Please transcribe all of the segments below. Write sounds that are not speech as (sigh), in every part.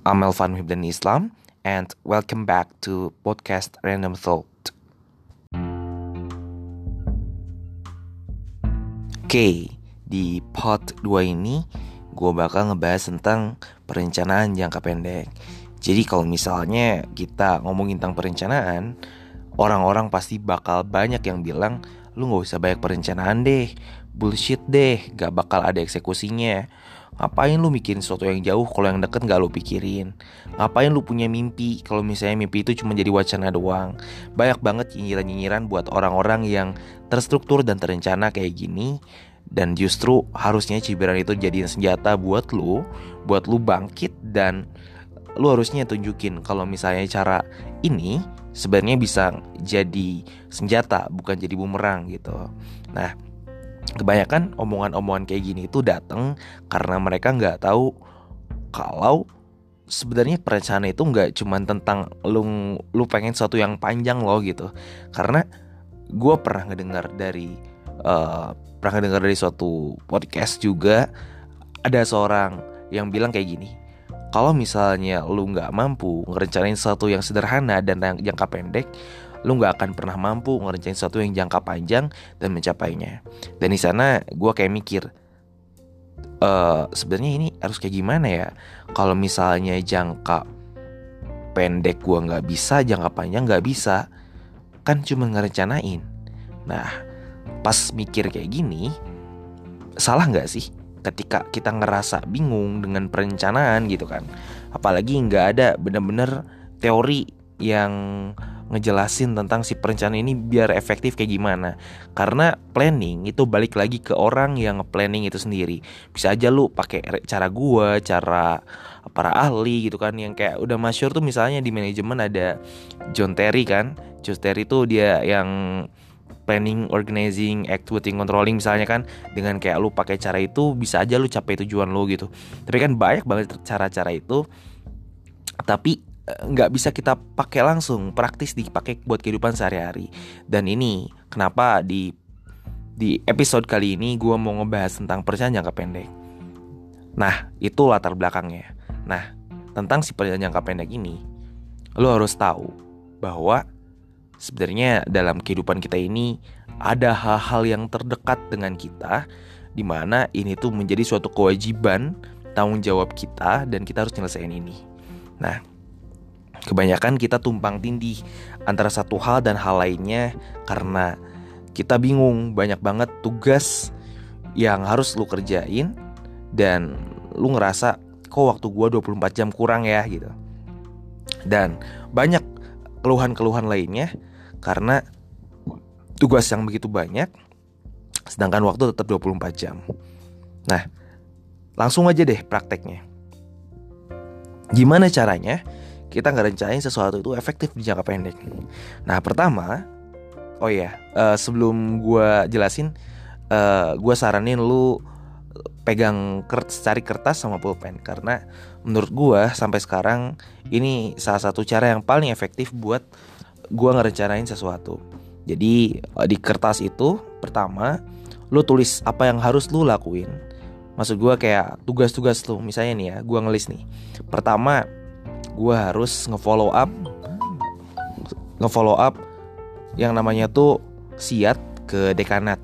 I'm Elvan Wibdan Islam and welcome back to podcast Random Thought. Oke, di part 2 ini gue bakal ngebahas tentang perencanaan jangka pendek. Jadi kalau misalnya kita ngomongin tentang perencanaan, orang-orang pasti bakal banyak yang bilang lu gak usah banyak perencanaan deh, bullshit deh, gak bakal ada eksekusinya. Ngapain lu mikirin sesuatu yang jauh kalau yang deket gak lu pikirin? Ngapain lu punya mimpi kalau misalnya mimpi itu cuma jadi wacana doang? Banyak banget nyinyiran-nyinyiran buat orang-orang yang terstruktur dan terencana kayak gini dan justru harusnya cibiran itu jadi senjata buat lu, buat lu bangkit dan lu harusnya tunjukin kalau misalnya cara ini sebenarnya bisa jadi senjata bukan jadi bumerang gitu. Nah, kebanyakan omongan-omongan kayak gini itu datang karena mereka nggak tahu kalau sebenarnya perencanaan itu nggak cuma tentang lu lu pengen sesuatu yang panjang loh gitu karena gue pernah ngedengar dari uh, pernah ngedengar dari suatu podcast juga ada seorang yang bilang kayak gini kalau misalnya lu nggak mampu ngerencanain sesuatu yang sederhana dan yang jangka pendek lu nggak akan pernah mampu ngerencanain sesuatu yang jangka panjang dan mencapainya. Dan di sana gue kayak mikir, uh, sebenarnya ini harus kayak gimana ya? Kalau misalnya jangka pendek gue nggak bisa, jangka panjang nggak bisa, kan cuma ngerencanain. Nah, pas mikir kayak gini, salah nggak sih? Ketika kita ngerasa bingung dengan perencanaan gitu kan, apalagi nggak ada bener-bener teori yang ngejelasin tentang si perencanaan ini biar efektif kayak gimana. Karena planning itu balik lagi ke orang yang planning itu sendiri. Bisa aja lu pakai cara gua, cara para ahli gitu kan yang kayak udah masyur tuh misalnya di manajemen ada John Terry kan. John Terry tuh dia yang planning, organizing, activating, controlling misalnya kan. Dengan kayak lu pakai cara itu bisa aja lu capai tujuan lu gitu. Tapi kan banyak banget cara-cara itu. Tapi nggak bisa kita pakai langsung. Praktis dipakai buat kehidupan sehari-hari. Dan ini kenapa di di episode kali ini gue mau ngebahas tentang perencanaan jangka pendek. Nah itu latar belakangnya. Nah tentang si perencanaan jangka pendek ini lo harus tahu bahwa sebenarnya dalam kehidupan kita ini ada hal-hal yang terdekat dengan kita di mana ini tuh menjadi suatu kewajiban tanggung jawab kita dan kita harus nyelesain ini nah Kebanyakan kita tumpang tindih antara satu hal dan hal lainnya karena kita bingung banyak banget tugas yang harus lu kerjain dan lu ngerasa kok waktu gua 24 jam kurang ya gitu. Dan banyak keluhan-keluhan lainnya karena tugas yang begitu banyak sedangkan waktu tetap 24 jam. Nah, langsung aja deh prakteknya. Gimana caranya? kita nggak rencanain sesuatu itu efektif di jangka pendek. Nah pertama, oh ya uh, sebelum gue jelasin, uh, eh, gue saranin lu pegang kertas, cari kertas sama pulpen karena menurut gue sampai sekarang ini salah satu cara yang paling efektif buat gue ngerencanain sesuatu. Jadi uh, di kertas itu pertama lu tulis apa yang harus lu lakuin. Maksud gue kayak tugas-tugas lu misalnya nih ya, gue ngelis nih. Pertama gue harus ngefollow up ngefollow up yang namanya tuh siat ke dekanat.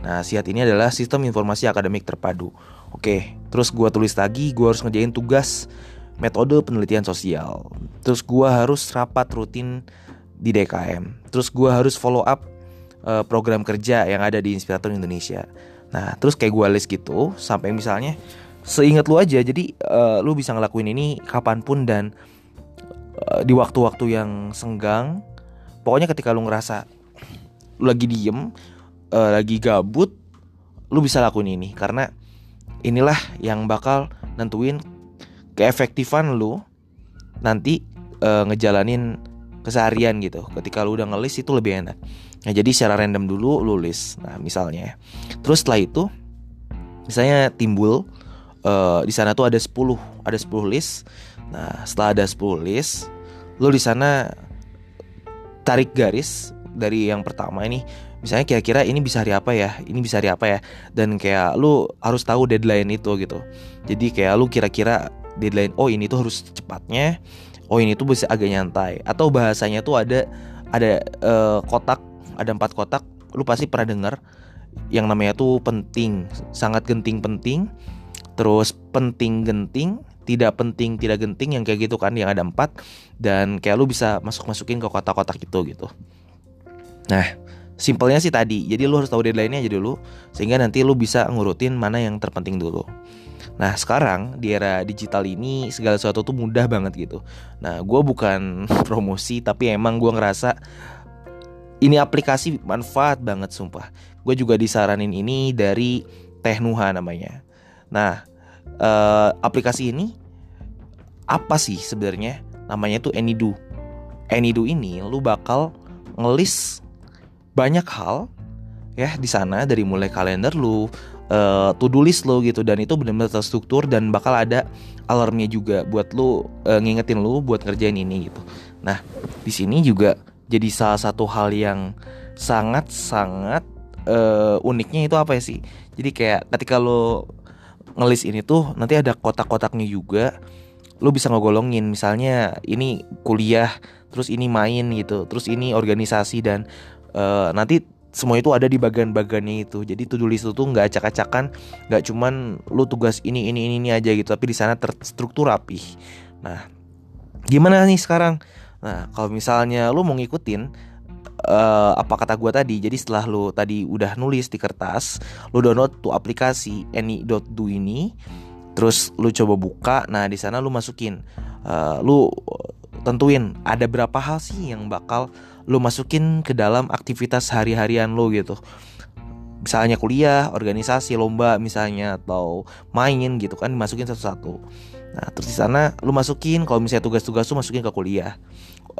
Nah, siat ini adalah sistem informasi akademik terpadu. Oke, terus gue tulis lagi, gue harus ngerjain tugas metode penelitian sosial. Terus gue harus rapat rutin di DKM. Terus gue harus follow up uh, program kerja yang ada di Inspirator Indonesia. Nah, terus kayak gue list gitu, sampai misalnya seingat lu aja, jadi uh, lu bisa ngelakuin ini kapan pun dan Eh, di waktu-waktu yang senggang pokoknya ketika lu ngerasa lu lagi diem uh, lagi gabut lu bisa lakuin ini karena inilah yang bakal nentuin keefektifan lu nanti uh, ngejalanin keseharian gitu ketika lu udah ngelis itu lebih enak nah jadi secara random dulu lu list nah misalnya terus setelah itu misalnya timbul uh, di sana tuh ada 10 ada 10 list Nah, setelah ada 10 list, lo di sana tarik garis dari yang pertama ini. Misalnya kira-kira ini bisa hari apa ya? Ini bisa hari apa ya? Dan kayak lu harus tahu deadline itu gitu. Jadi kayak lu kira-kira deadline oh ini tuh harus cepatnya oh ini tuh bisa agak nyantai. Atau bahasanya tuh ada ada uh, kotak ada empat kotak lu pasti pernah dengar yang namanya tuh penting sangat genting penting. Terus penting genting tidak penting tidak genting yang kayak gitu kan yang ada empat. Dan kayak lu bisa masuk masukin ke kotak-kotak itu gitu. Nah simpelnya sih tadi jadi lu harus tahu deadline-nya aja dulu sehingga nanti lu bisa ngurutin mana yang terpenting dulu. Nah sekarang di era digital ini segala sesuatu tuh mudah banget gitu. Nah gue bukan (laughs) promosi tapi emang gue ngerasa ini aplikasi manfaat banget sumpah. Gue juga disaranin ini dari Tehnuha namanya. Nah uh, aplikasi ini apa sih sebenarnya? Namanya tuh Anydo. Anydo ini lu bakal ngelis banyak hal ya di sana dari mulai kalender lu uh, to do list lo gitu dan itu benar-benar terstruktur dan bakal ada alarmnya juga buat lo uh, ngingetin lo buat ngerjain ini gitu. Nah di sini juga jadi salah satu hal yang sangat sangat uh, uniknya itu apa ya sih? Jadi kayak ketika lo ngelis ini tuh nanti ada kotak-kotaknya juga lo bisa ngegolongin misalnya ini kuliah terus ini main gitu terus ini organisasi dan uh, nanti semua itu ada di bagian-bagiannya itu. Jadi to do list itu nggak acak-acakan nggak cuman lu tugas ini ini ini ini aja gitu. Tapi di sana terstruktur rapi nah gimana nih sekarang? Nah kalau misalnya lu mau ngikutin uh, apa kata gue tadi jadi setelah lu tadi udah nulis di kertas lu download tuh aplikasi any.do ini. Terus lu coba buka nah di sana lu masukin uh, lu tentuin ada berapa hal sih yang bakal lo masukin ke dalam aktivitas hari-harian lo gitu misalnya kuliah, organisasi, lomba misalnya atau main gitu kan dimasukin satu-satu. Nah terus di sana lu masukin kalau misalnya tugas-tugas lu masukin ke kuliah,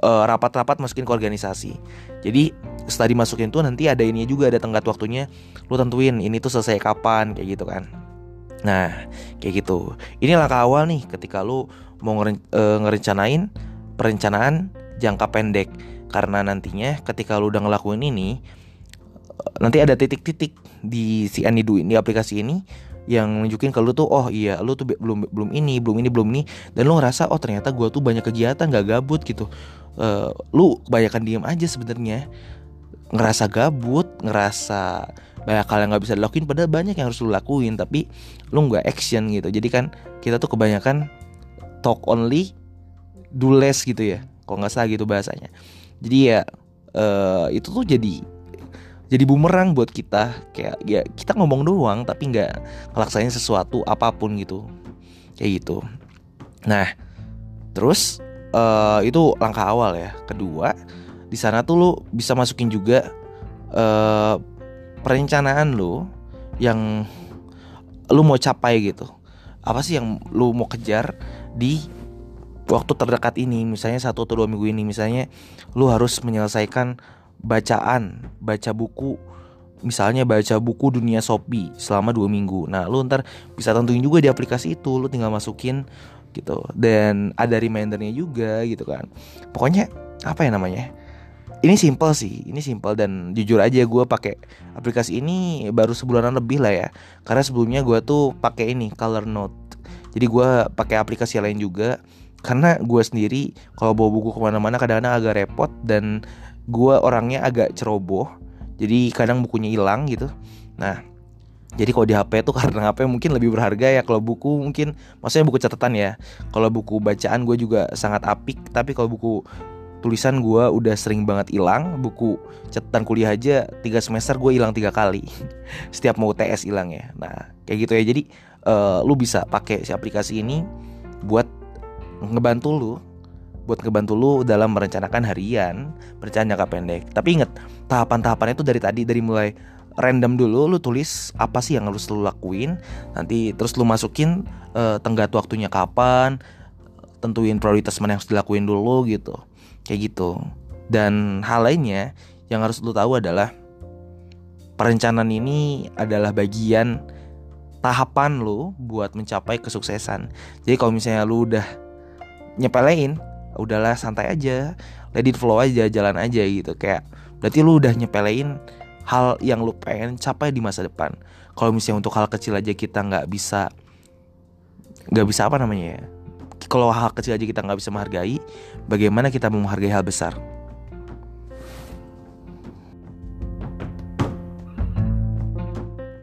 rapat rapat-rapat masukin ke organisasi. Jadi setelah dimasukin tuh nanti ada ini juga ada tenggat waktunya, lu tentuin ini tuh selesai kapan kayak gitu kan. Nah kayak gitu. Ini langkah awal nih ketika lu mau uh, ngerencanain perencanaan jangka pendek. Karena nantinya ketika lu udah ngelakuin ini nanti ada titik-titik di si Anidu di aplikasi ini yang nunjukin ke lu tuh oh iya lu tuh belum belum ini belum ini belum ini. Dan lu ngerasa oh ternyata gue tuh banyak kegiatan gak gabut gitu. Uh, lu kebanyakan diem aja sebenarnya. Ngerasa gabut ngerasa banyak hal yang nggak bisa dilakuin padahal banyak yang harus lu lakuin tapi lu nggak action gitu. Jadi kan kita tuh kebanyakan talk only do less gitu ya kok nggak salah gitu bahasanya. Jadi ya uh, itu tuh jadi jadi bumerang buat kita. Kayak ya kita ngomong doang tapi nggak ngelaksain sesuatu apa pun gitu. Kayak gitu. Nah terus uh, itu langkah awal ya. Kedua di sana tuh lo bisa masukin juga uh, perencanaan lo yang lo mau capai gitu. Apa sih yang lo mau kejar di waktu terdekat ini misalnya satu atau dua minggu ini misalnya lu harus menyelesaikan bacaan baca buku misalnya baca buku dunia Shopee selama dua minggu. Nah lu ntar bisa tentuin juga di aplikasi itu lu tinggal masukin gitu. Dan ada remindernya juga gitu kan. Pokoknya apa ya namanya? Ini simple sih ini simple dan jujur aja gue pakai aplikasi ini baru sebulanan lebih lah ya. Karena sebelumnya gue tuh pakai ini color note. Jadi gue pakai aplikasi lain juga karena gue sendiri kalau bawa buku ke mana-mana kadang-kadang agak repot dan gue orangnya agak ceroboh. Jadi kadang bukunya hilang gitu. Nah jadi kalau di HP tuh (laughs) karena HP mungkin lebih berharga ya. Kalau buku mungkin maksudnya buku catatan ya. Kalau buku bacaan gue juga sangat apik. Tapi kalau buku tulisan gue udah sering banget hilang. Buku catatan kuliah aja tiga semester gue hilang tiga kali. (laughs) Setiap mau TS hilang ya nah kayak gitu ya. Jadi uh, lu bisa pakai si aplikasi ini buat ngebantu lu buat ngebantu lu dalam merencanakan harian, perencanaan jangka pendek. Tapi inget, tahapan-tahapannya itu dari tadi dari mulai random dulu lu tulis apa sih yang harus lu lakuin, nanti terus lu masukin uh, tenggat waktunya kapan, tentuin prioritas mana yang harus dilakuin dulu gitu. Kayak gitu. Dan hal lainnya yang harus lu tahu adalah perencanaan ini adalah bagian tahapan lu buat mencapai kesuksesan. Jadi kalau misalnya lu udah nyepelein udahlah santai aja let it flow aja jalan aja gitu. Kayak berarti lu udah nyepelein hal yang lu pengen capai di masa depan. Kalau misalnya untuk hal kecil aja kita nggak bisa nggak bisa apa namanya ya? Kalau hal kecil aja kita nggak bisa menghargai, bagaimana kita menghargai hal besar?